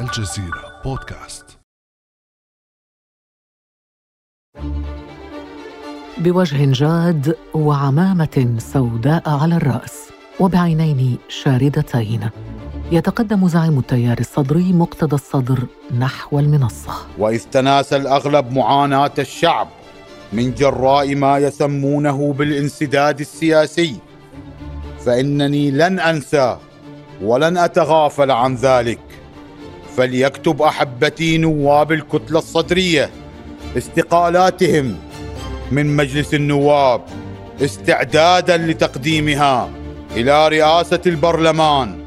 الجزيرة بودكاست. بوجه جاد وعمامة سوداء على الرأس وبعينين شاردتين يتقدم زعيم التيار الصدري مقتدى الصدر نحو المنصة. وإذ تناسى الأغلب معاناة الشعب من جراء ما يسمونه بالانسداد السياسي فإنني لن أنسى ولن أتغافل عن ذلك. فليكتب أحبتي نواب الكتلة الصدرية استقالاتهم من مجلس النواب استعدادا لتقديمها إلى رئاسة البرلمان.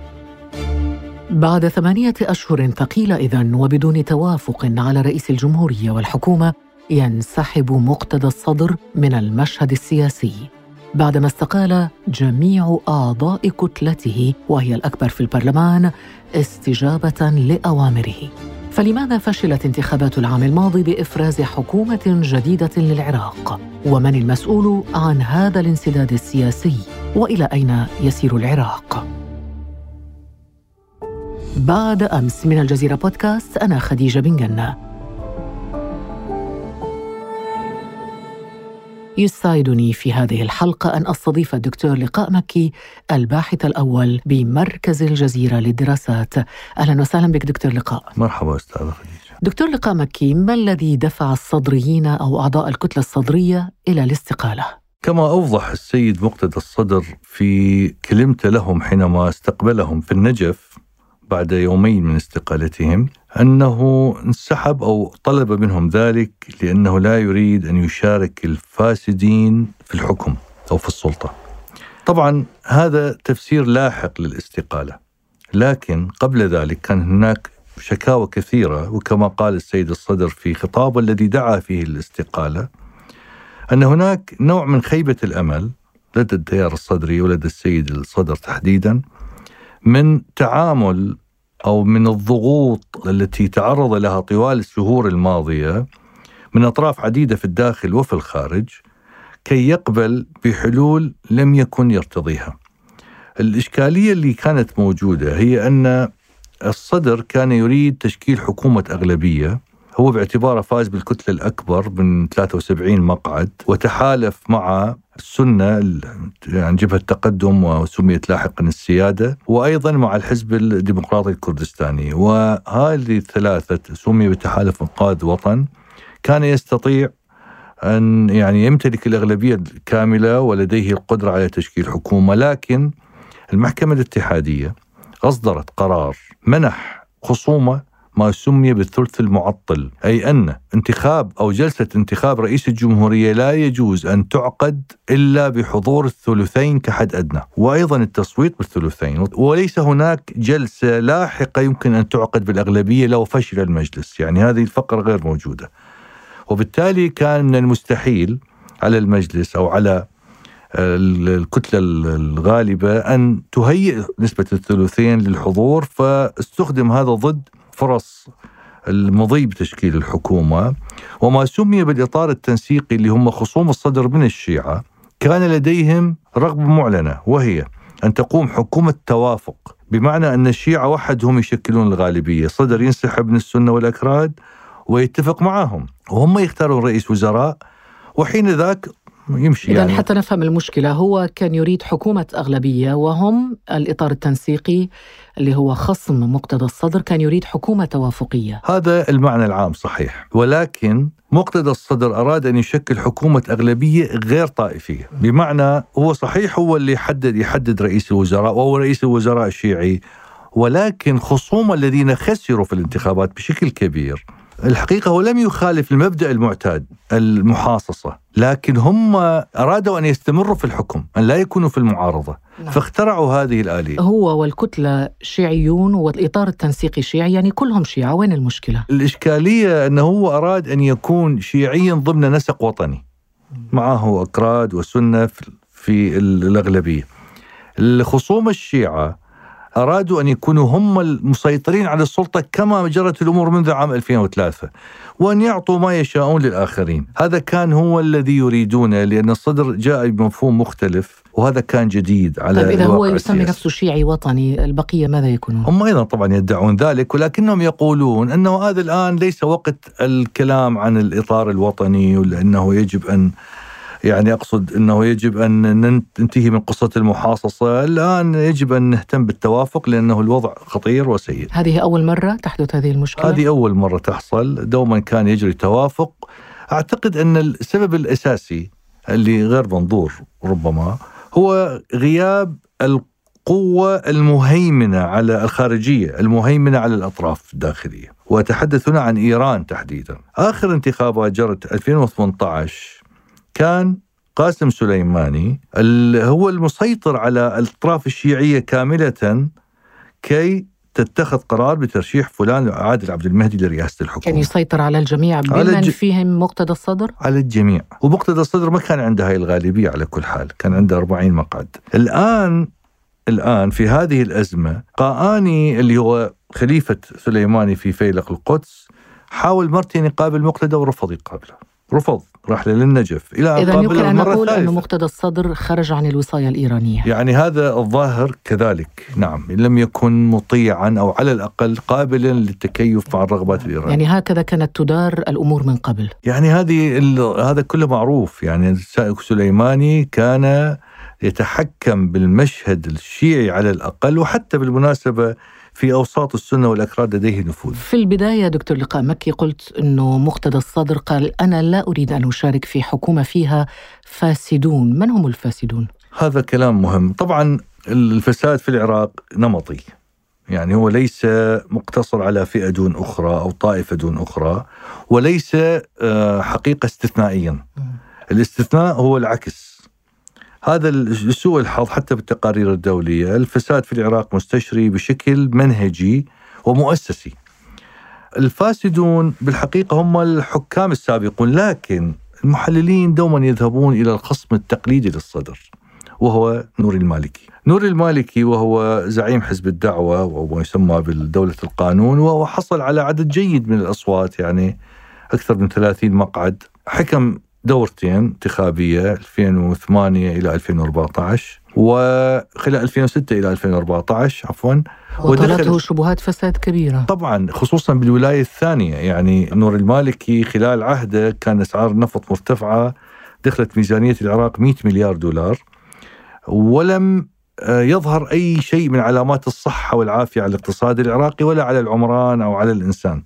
بعد ثمانية أشهر ثقيلة إذن وبدون توافق على رئيس الجمهورية والحكومة ينسحب مقتدى الصدر من المشهد السياسي. بعدما استقال جميع أعضاء كتلته وهي الأكبر في البرلمان استجابة لأوامره فلماذا فشلت انتخابات العام الماضي بإفراز حكومة جديدة للعراق؟ ومن المسؤول عن هذا الانسداد السياسي؟ وإلى أين يسير العراق؟ بعد أمس من الجزيرة بودكاست أنا خديجة بن جنة يسعدني في هذه الحلقة أن أستضيف الدكتور لقاء مكي الباحث الأول بمركز الجزيرة للدراسات. أهلا وسهلا بك دكتور لقاء. مرحبا أستاذ خديجة. دكتور لقاء مكي ما الذي دفع الصدريين أو أعضاء الكتلة الصدرية إلى الاستقالة؟ كما أوضح السيد مقتدى الصدر في كلمته لهم حينما استقبلهم في النجف بعد يومين من استقالتهم أنه انسحب أو طلب منهم ذلك لأنه لا يريد أن يشارك الفاسدين في الحكم أو في السلطة. طبعا هذا تفسير لاحق للاستقالة. لكن قبل ذلك كان هناك شكاوى كثيرة وكما قال السيد الصدر في خطابه الذي دعا فيه الاستقاله أن هناك نوع من خيبة الأمل لدى التيار الصدري ولدى السيد الصدر تحديدا من تعامل أو من الضغوط التي تعرض لها طوال الشهور الماضية من أطراف عديدة في الداخل وفي الخارج كي يقبل بحلول لم يكن يرتضيها. الإشكالية اللي كانت موجودة هي أن الصدر كان يريد تشكيل حكومة أغلبية هو باعتباره فاز بالكتلة الأكبر من 73 مقعد وتحالف مع السنة يعني جبهة التقدم وسميت لاحقا السيادة وأيضا مع الحزب الديمقراطي الكردستاني. وهذه الثلاثة سمي بتحالف إنقاذ وطن. كان يستطيع أن يعني يمتلك الأغلبية الكاملة ولديه القدرة على تشكيل حكومة لكن المحكمة الاتحادية أصدرت قرار منح خصومة ما سمي بالثلث المعطل أي أن انتخاب أو جلسة انتخاب رئيس الجمهورية لا يجوز أن تعقد إلا بحضور الثلثين كحد أدنى وأيضا التصويت بالثلثين وليس هناك جلسة لاحقة يمكن أن تعقد بالأغلبية لو فشل المجلس يعني هذه الفقرة غير موجودة. وبالتالي كان من المستحيل على المجلس أو على الكتلة الغالبة أن تهيئ نسبة الثلثين للحضور فاستخدم هذا ضد فرص المضي بتشكيل الحكومة وما سمي بالإطار التنسيقي اللي هم خصوم الصدر من الشيعة. كان لديهم رغبة معلنة وهي أن تقوم حكومة توافق بمعنى أن الشيعة وحدهم يشكلون الغالبية. صدر ينسحب من السنة والأكراد ويتفق معهم وهم يختارون رئيس وزراء وحين ذاك يمشي إذا يعني. حتى نفهم المشكلة. هو كان يريد حكومة أغلبية وهم الإطار التنسيقي اللي هو خصم مقتدى الصدر كان يريد حكومة توافقية. هذا المعنى العام صحيح. ولكن مقتدى الصدر أراد أن يشكل حكومة أغلبية غير طائفية. بمعنى هو صحيح هو اللي يحدد يحدد رئيس الوزراء وهو رئيس الوزراء الشيعي. ولكن خصوم الذين خسروا في الانتخابات بشكل كبير الحقيقة هو لم يخالف المبدأ المعتاد المحاصصة لكن هم أرادوا أن يستمروا في الحكم أن لا يكونوا في المعارضة. نعم. فاخترعوا هذه الآلية. هو والكتلة شيعيون والإطار التنسيقي شيعي يعني كلهم شيعة. وين المشكلة؟ الإشكالية أنه هو أراد أن يكون شيعيا ضمن نسق وطني. معه أكراد وسنة في- في الأغلبية. الخصوم الشيعة أرادوا أن يكونوا هم المسيطرين على السلطة كما جرت الأمور منذ عام 2003 وأن يعطوا ما يشاءون للآخرين هذا كان هو الذي يريدونه لأن الصدر جاء بمفهوم مختلف وهذا كان جديد على طيب إذا هو يسمي. نفسه شيعي وطني البقية ماذا يكونون؟ هم أيضا طبعا يدعون ذلك ولكنهم يقولون أنه هذا الآن ليس وقت الكلام عن الإطار الوطني ولأنه يجب أن يعني أقصد إنه يجب أن ننتهي من قصة المحاصصة، الآن يجب أن نهتم بالتوافق لأنه الوضع خطير وسيء. هذه أول مرة تحدث هذه المشكلة؟ هذه أول مرة تحصل، دوما كان يجري توافق. أعتقد أن السبب الأساسي اللي غير منظور ربما هو غياب القوة المهيمنة على الخارجية المهيمنة على الأطراف الداخلية وأتحدث هنا عن إيران تحديدا آخر انتخابات جرت 2018 كان قاسم سليماني هو المسيطر على الأطراف الشيعية كاملة كي تتخذ قرار بترشيح فلان عادل عبد المهدي لرئاسة كان الحكومة يسيطر على الجميع بمن الج- فيهم مقتدى الصدر؟ على الجميع. ومقتدى الصدر ما كان عنده هاي الغالبية على كل حال كان عنده 40 مقعد. الآن الآن في هذه الأزمة قاآني اللي هو خليفة سليماني في فيلق القدس حاول مرتين يقابل مقتدى ورفض يقابله. رفض. راح للنجف إلى أن إذا يمكن أن نقول أن مقتدى الصدر خرج عن الوصاية الإيرانية. يعني هذا الظاهر كذلك. نعم لم يكن مطيعا أو على الأقل قابلا للتكيف مع الرغبات الإيرانية. يعني هكذا كانت تدار الأمور من قبل. يعني هذه هذا كله معروف. يعني سائق سليماني كان يتحكم بالمشهد الشيعي على الأقل وحتى بالمناسبة في أوساط السنة والأكراد لديه نفوذ. في البداية دكتور لقاء مكي قلت أنه مقتدى الصدر قال أنا لا أريد أن أشارك في حكومة فيها فاسدون من هم الفاسدون؟ هذا كلام مهم، طبعا الفساد في العراق نمطي. يعني هو ليس مقتصر على فئة دون أخرى أو طائفة دون أخرى وليس آه، حقيقة استثنائيا. الاستثناء هو العكس هذا سوء الحظ حتى بالتقارير الدولية. الفساد في العراق مستشري بشكل منهجي ومؤسسي. الفاسدون بالحقيقة هم الحكام السابقون لكن المحللين دوما يذهبون إلى الخصم التقليدي للصدر وهو نور المالكي. نور المالكي وهو زعيم حزب الدعوة وما يسمى بالدولة القانون وهو حصل على عدد جيد من الأصوات يعني أكثر من 30 مقعد. حكم دورتين انتخابية 2008 إلى 2014 وخلال 2006 إلى 2014 عفوا وطالته شبهات فساد كبيرة. طبعا خصوصا بالولاية الثانية يعني نور المالكي خلال عهده كان أسعار النفط مرتفعة دخلت ميزانية العراق 100 مليار دولار ولم آه، يظهر أي شيء من علامات الصحة والعافية على الاقتصاد العراقي ولا على العمران أو على الإنسان.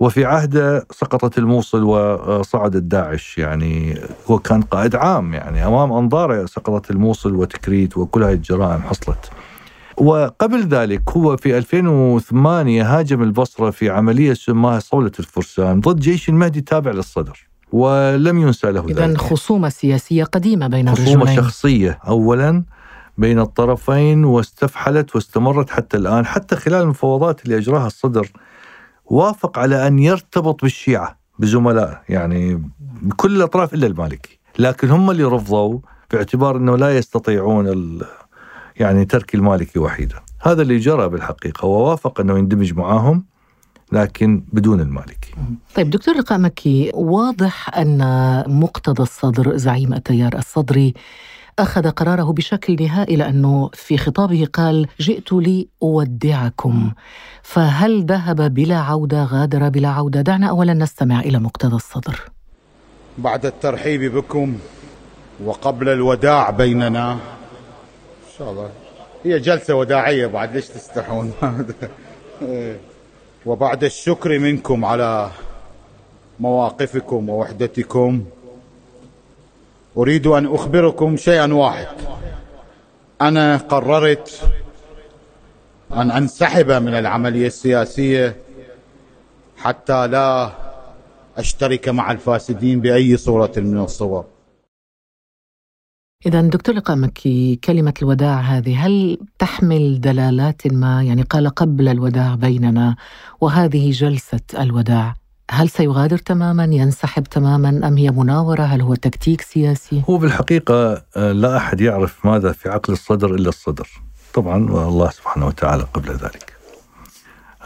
وفي عهده سقطت الموصل وصعدت داعش يعني هو كان قائد عام يعني أمام أنظاره سقطت الموصل وتكريت وكل هذه الجرائم حصلت. وقبل ذلك هو في 2008 هاجم البصرة في عملية سماها صولة الفرسان ضد جيش المهدي تابع للصدر ولم ينسى له ذلك. خصومة سياسية قديمة بين خصومة الرجلين. شخصية أولا بين الطرفين واستفحلت واستمرت حتى الآن حتى خلال المفاوضات اللي أجراها الصدر وافق على أن يرتبط بالشيعة بزملاء يعني بكل الأطراف إلا المالكي. لكن هم اللي رفضوا باعتبار أنه لا يستطيعون يعني ترك المالكي وحيدا. هذا اللي جرى بالحقيقة ووافق أنه يندمج معاهم لكن بدون المالكي. طيب دكتور لقاء مكي واضح أن مقتدى الصدر زعيم التيار الصدري أخذ قراره بشكل نهائي لأنه في خطابه قال جئت لأودعكم. فهل ذهب بلا عودة غادر بلا عودة؟ دعنا أولا نستمع إلى مقتدى الصدر. بعد الترحيب بكم وقبل الوداع بيننا. إن شاء الله. هي جلسة وداعية بعد ليش تستحون؟ وبعد الشكر منكم على مواقفكم ووحدتكم. أريد أن أخبركم شيئا واحد. أنا قررت أن أنسحب من العملية السياسية حتى لا أشترك مع الفاسدين بأي صورة من الصور. إذا دكتور لقاء مكي كلمة الوداع هذه هل تحمل دلالات ما؟ يعني قال قبل الوداع بيننا وهذه جلسة الوداع. هل سيغادر تماما؟ ينسحب تماما؟ أم هي مناورة؟ هل هو تكتيك سياسي؟ هو بالحقيقة آه، لا أحد يعرف ماذا في عقل الصدر إلا الصدر. طبعا والله سبحانه وتعالى قبل ذلك.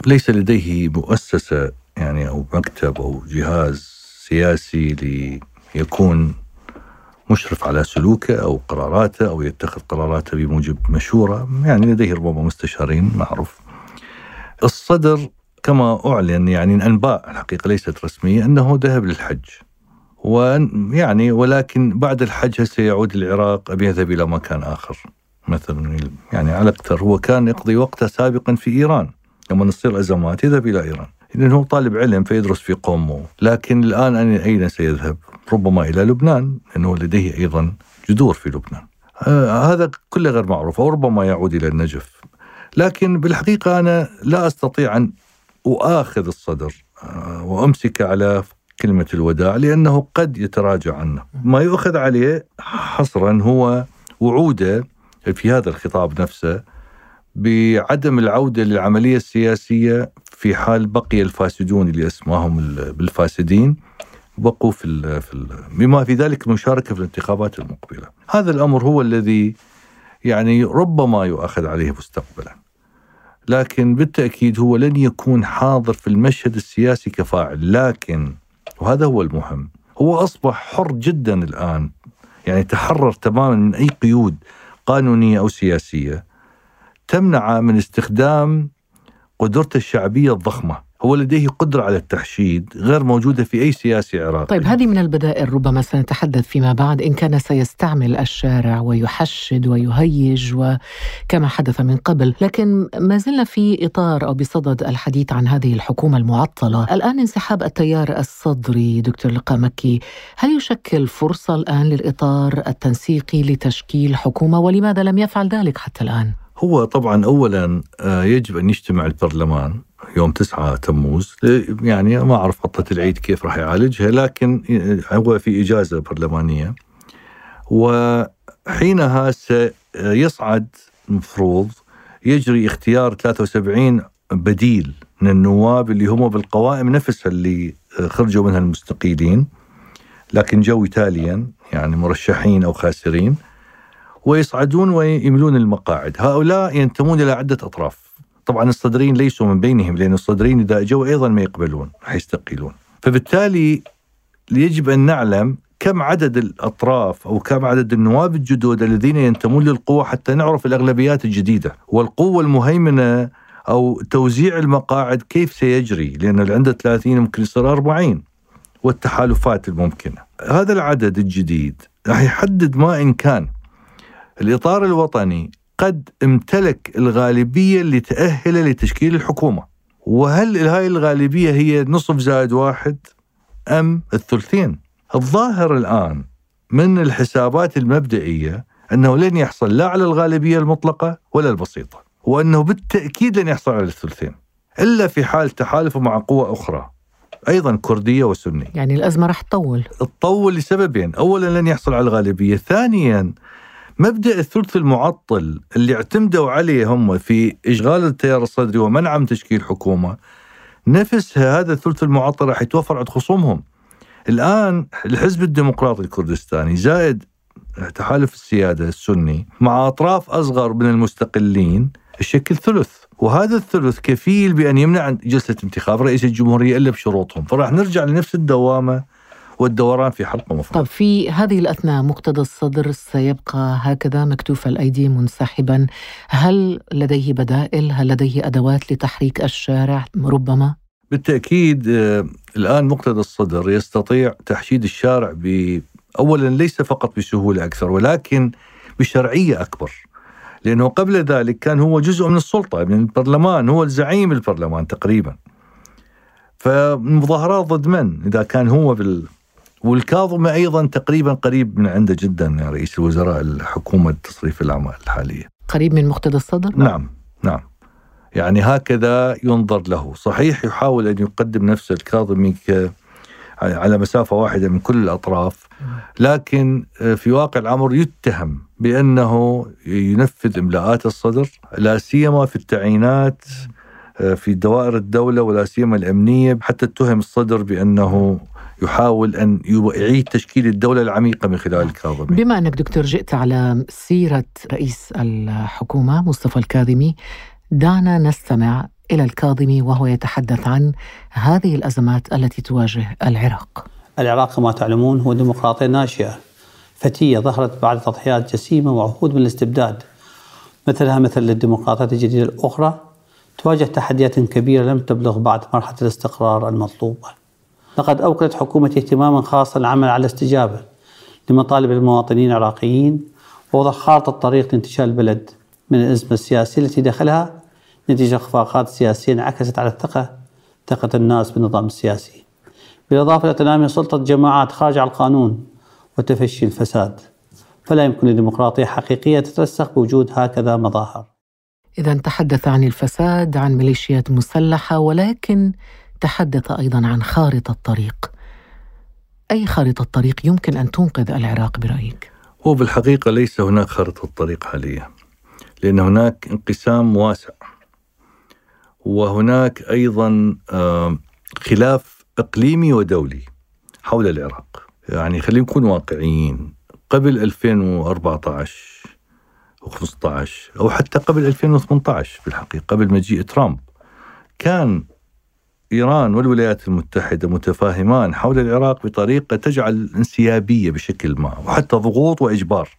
ليس لديه مؤسسة يعني أو مكتب أو جهاز سياسي ليكون مشرف على سلوكه أو قراراته أو يتخذ قراراته بموجب مشورة. يعني لديه ربما مستشارين معروف. الصدر كما أعلن يعني الأنباء الحقيقة ليست رسمية أنه ذهب للحج. ويعني ولكن بعد الحج سيعود للعراق أم يذهب إلى مكان آخر. مثلا يعني على أكثر هو كان يقضي وقته سابقا في إيران. لما تصير أزمات يذهب إلى إيران. لأنه هو طالب علم فيدرس في قومه. لكن الآن أين سيذهب؟ ربما إلى لبنان لأنه لديه أيضا جذور في لبنان. آه هذا كله غير معروف أو ربما يعود إلى النجف. لكن بالحقيقة أنا لا أستطيع أن أؤاخذ الصدر آه وأمسك على كلمة الوداع لأنه قد يتراجع عنه. ما يؤخذ عليه حصرا هو وعوده في هذا الخطاب نفسه بعدم العودة للعملية السياسية في حال بقي الفاسدون اللي أسماهم بالفاسدين بقوا في ال في ال بما في ذلك المشاركة في الانتخابات المقبلة. هذا الأمر هو الذي يعني ربما يؤخذ عليه مستقبلا. لكن بالتأكيد هو لن يكون حاضر في المشهد السياسي كفاعل. لكن وهذا هو المهم هو أصبح حر جدا الآن. يعني تحرر تماما من أي قيود قانونية أو سياسية. تمنع من استخدام قدرته الشعبية الضخمة. هو لديه قدرة على التحشيد غير موجودة في أي سياسي عراقي. طيب هذه من البدائل ربما سنتحدث فيما بعد. إن كان سيستعمل الشارع ويحشد ويهيج وكما حدث من قبل لكن ما زلنا في إطار أو بصدد الحديث عن هذه الحكومة المعطلة. الآن انسحاب التيار الصدري دكتور لقاء مكي هل يشكل فرصة الآن للإطار التنسيقي لتشكيل حكومة؟ ولماذا لم يفعل ذلك حتى الآن؟ هو طبعا أولا آه، يجب أن يجتمع البرلمان يوم 9 تموز. يعني ما أعرف عطلة العيد كيف راح يعالجها لكن هو في إجازة برلمانية. وحينها سيصعد مفروض يجري اختيار 73 بديل من النواب اللي هم بالقوائم نفسها اللي خرجوا منها المستقيلين لكن جو تاليا يعني مرشحين أو خاسرين. ويصعدون ويملون المقاعد. هؤلاء ينتمون إلى عدة أطراف. طبعا الصدرين ليسوا من بينهم لأن الصدرين إذا أجوا أيضا ما يقبلون حيستقيلون. فبالتالي يجب أن نعلم كم عدد الأطراف أو كم عدد النواب الجدد الذين ينتمون للقوة حتى نعرف الأغلبيات الجديدة. والقوة المهيمنة أو توزيع المقاعد كيف سيجري؟ لأن اللي عنده 30 ممكن يصير 40 والتحالفات الممكنة. هذا العدد الجديد راح يحدد ما إن كان. الإطار الوطني قد امتلك الغالبية اللي تأهله لتشكيل الحكومة. وهل هاي الغالبية هي نصف زائد واحد أم الثلثين؟ الظاهر الآن من الحسابات المبدئية أنه لن يحصل لا على الغالبية المطلقة ولا البسيطة وأنه بالتأكيد لن يحصل على الثلثين إلا في حال تحالفه مع قوة أخرى أيضا كردية وسنية. يعني الأزمة راح تطول. تطول لسببين أولا لن يحصل على الغالبية ثانيا مبدأ الثلث المعطل اللي اعتمدوا عليه هم في إشغال التيار الصدري ومنع من تشكيل حكومة نفسها هذا الثلث المعطل راح يتوفر عند خصومهم. الآن الحزب الديمقراطي الكردستاني زائد تحالف السيادة السني مع أطراف أصغر من المستقلين يشكل ثلث وهذا الثلث كفيل بأن يمنع جلسة انتخاب رئيس الجمهورية إلا بشروطهم فراح نرجع لنفس الدوامة والدوران في حلقة مفرغة طب في هذه الأثناء مقتدى الصدر سيبقى هكذا مكتوف الأيدي منسحبا. هل لديه بدائل؟ هل لديه أدوات لتحريك الشارع ربما؟ بالتأكيد آه، الآن مقتدى الصدر يستطيع تحشيد الشارع ب أولا ليس فقط بسهولة أكثر ولكن بشرعية أكبر. لأنه قبل ذلك كان هو جزء من السلطة من البرلمان هو الزعيم البرلمان تقريبا. فمظاهرات ضد من؟ إذا كان هو بال والكاظمي أيضا تقريبا قريب من عنده جدا رئيس الوزراء الحكومة تصريف الأعمال الحالية. قريب من مقتدى الصدر؟ نعم نعم. يعني هكذا ينظر له، صحيح يحاول أن يقدم نفسه الكاظمي ك على مسافة واحدة من كل الأطراف، لكن في واقع الأمر يتهم بأنه ينفذ إملاءات الصدر لا سيما في التعيينات آه، في دوائر الدولة ولا سيما الأمنية حتى اتهم الصدر بأنه يحاول أن يعيد تشكيل الدولة العميقة من خلال الكاظمي. بما أنك دكتور جئت على سيرة رئيس الحكومة مصطفى الكاظمي دعنا نستمع إلى الكاظمي وهو يتحدث عن هذه الأزمات التي تواجه العراق. العراق كما تعلمون هو ديمقراطية ناشئة فتية ظهرت بعد تضحيات جسيمة وعهود من الاستبداد مثلها مثل الديمقراطيات الجديدة الأخرى تواجه تحديات كبيرة لم تبلغ بعد مرحلة الاستقرار المطلوبة. لقد أوكلت حكومتي اهتماما خاصا العمل على استجابة لمطالب المواطنين العراقيين ووضع خارطة طريق لانتشال البلد من الأزمة السياسية التي دخلها نتيجة اخفاقات سياسية انعكست على الثقة ثقة الناس بالنظام السياسي. بالإضافة إلى تنامي سلطة جماعات خارج عن القانون وتفشي الفساد. فلا يمكن لديمقراطية حقيقية تترسخ بوجود هكذا مظاهر. إذا تحدث عن الفساد عن ميليشيات مسلحة ولكن تحدث أيضا عن خارطة طريق أي خارطة طريق يمكن أن تنقذ العراق برأيك؟ هو بالحقيقة ليس هناك خارطة طريق حاليا لأن هناك انقسام واسع وهناك أيضا خلاف إقليمي ودولي حول العراق يعني خلينا نكون واقعيين قبل 2014 و15 أو حتى قبل 2018 بالحقيقة قبل مجيء ترامب كان إيران والولايات المتحدة متفاهمان حول العراق بطريقة تجعل انسيابية بشكل ما وحتى ضغوط وإجبار.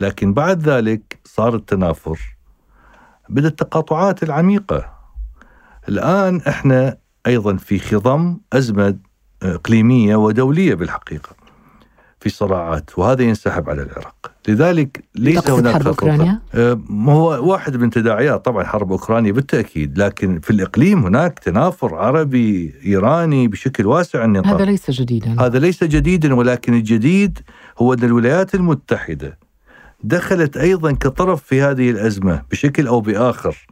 لكن بعد ذلك صار التنافر بدأت التقاطعات العميقة. الآن إحنا أيضا في خضم أزمة إقليمية ودولية بالحقيقة. في صراعات وهذا ينسحب على العراق. لذلك ليس هناك حرب أوكرانيا؟ آه، هو واحد من تداعيات طبعا حرب أوكرانيا بالتأكيد لكن في الإقليم هناك تنافر عربي إيراني بشكل واسع النطاق. هذا ليس جديدا. هذا ليس جديدا ولكن الجديد هو أن الولايات المتحدة دخلت أيضا كطرف في هذه الأزمة بشكل أو بآخر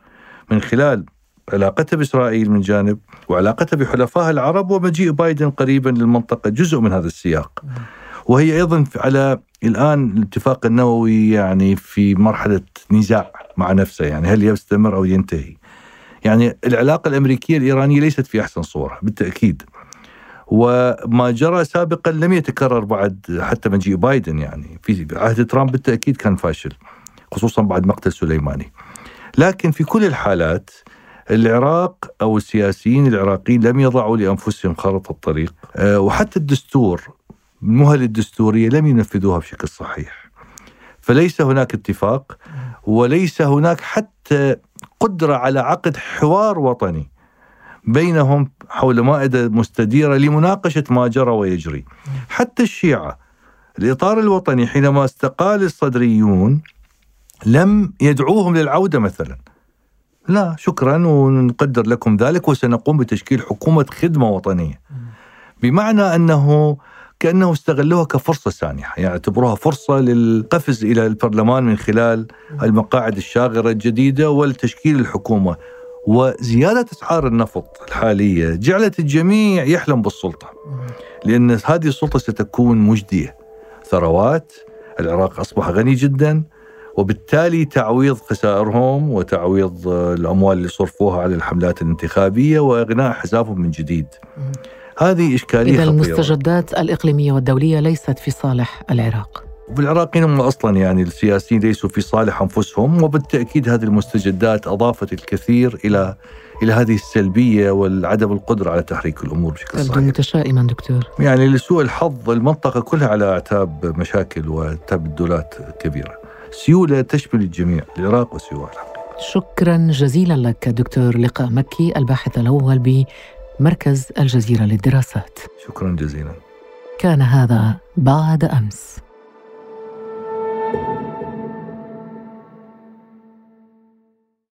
من خلال علاقتها بإسرائيل من جانب وعلاقتها بحلفائها العرب ومجيء بايدن قريبا للمنطقة جزء من هذا السياق. وهي أيضا على الآن الاتفاق النووي يعني في مرحلة نزاع مع نفسه يعني هل يستمر أو ينتهي؟ يعني العلاقة الأمريكية الإيرانية ليست في أحسن صورة بالتأكيد. وما جرى سابقا لم يتكرر بعد حتى مجيء بايدن يعني في عهد ترامب بالتأكيد كان فاشل خصوصا بعد مقتل سليماني. لكن في كل الحالات العراق أو السياسيين العراقيين لم يضعوا لأنفسهم خارطة الطريق آه، وحتى الدستور المهل الدستورية لم ينفذوها بشكل صحيح. فليس هناك اتفاق وليس هناك حتى قدرة على عقد حوار وطني بينهم حول مائدة مستديرة لمناقشة ما جرى ويجري. حتى الشيعة الإطار الوطني حينما استقال الصدريون لم يدعوهم للعودة مثلا. لا شكرا ونقدر لكم ذلك وسنقوم بتشكيل حكومة خدمة وطنية. بمعنى أنه كانه استغلوها كفرصة سانحة، يعني اعتبروها فرصة للقفز إلى البرلمان من خلال المقاعد الشاغرة الجديدة والتشكيل الحكومة. وزيادة أسعار النفط الحالية جعلت الجميع يحلم بالسلطة. لأن هذه السلطة ستكون مجدية. ثروات، العراق أصبح غني جدا وبالتالي تعويض خسائرهم وتعويض الأموال اللي صرفوها على الحملات الانتخابية وإغناء حسابهم من جديد. هذه إشكالية إذا المستجدات الإقليمية والدولية ليست في صالح العراق بالعراقيين هم أصلا يعني السياسيين ليسوا في صالح أنفسهم وبالتأكيد هذه المستجدات أضافت الكثير إلى إلى هذه السلبية والعدم القدرة على تحريك الأمور بشكل صحيح. متشائما دكتور. يعني لسوء الحظ المنطقة كلها على أعتاب مشاكل وتبدلات كبيرة. سيولة تشمل الجميع، العراق وسيوله الحقيقة. شكرا جزيلا لك دكتور لقاء مكي الباحث الأول مركز الجزيرة للدراسات. شكرا جزيلا. كان هذا بعد أمس.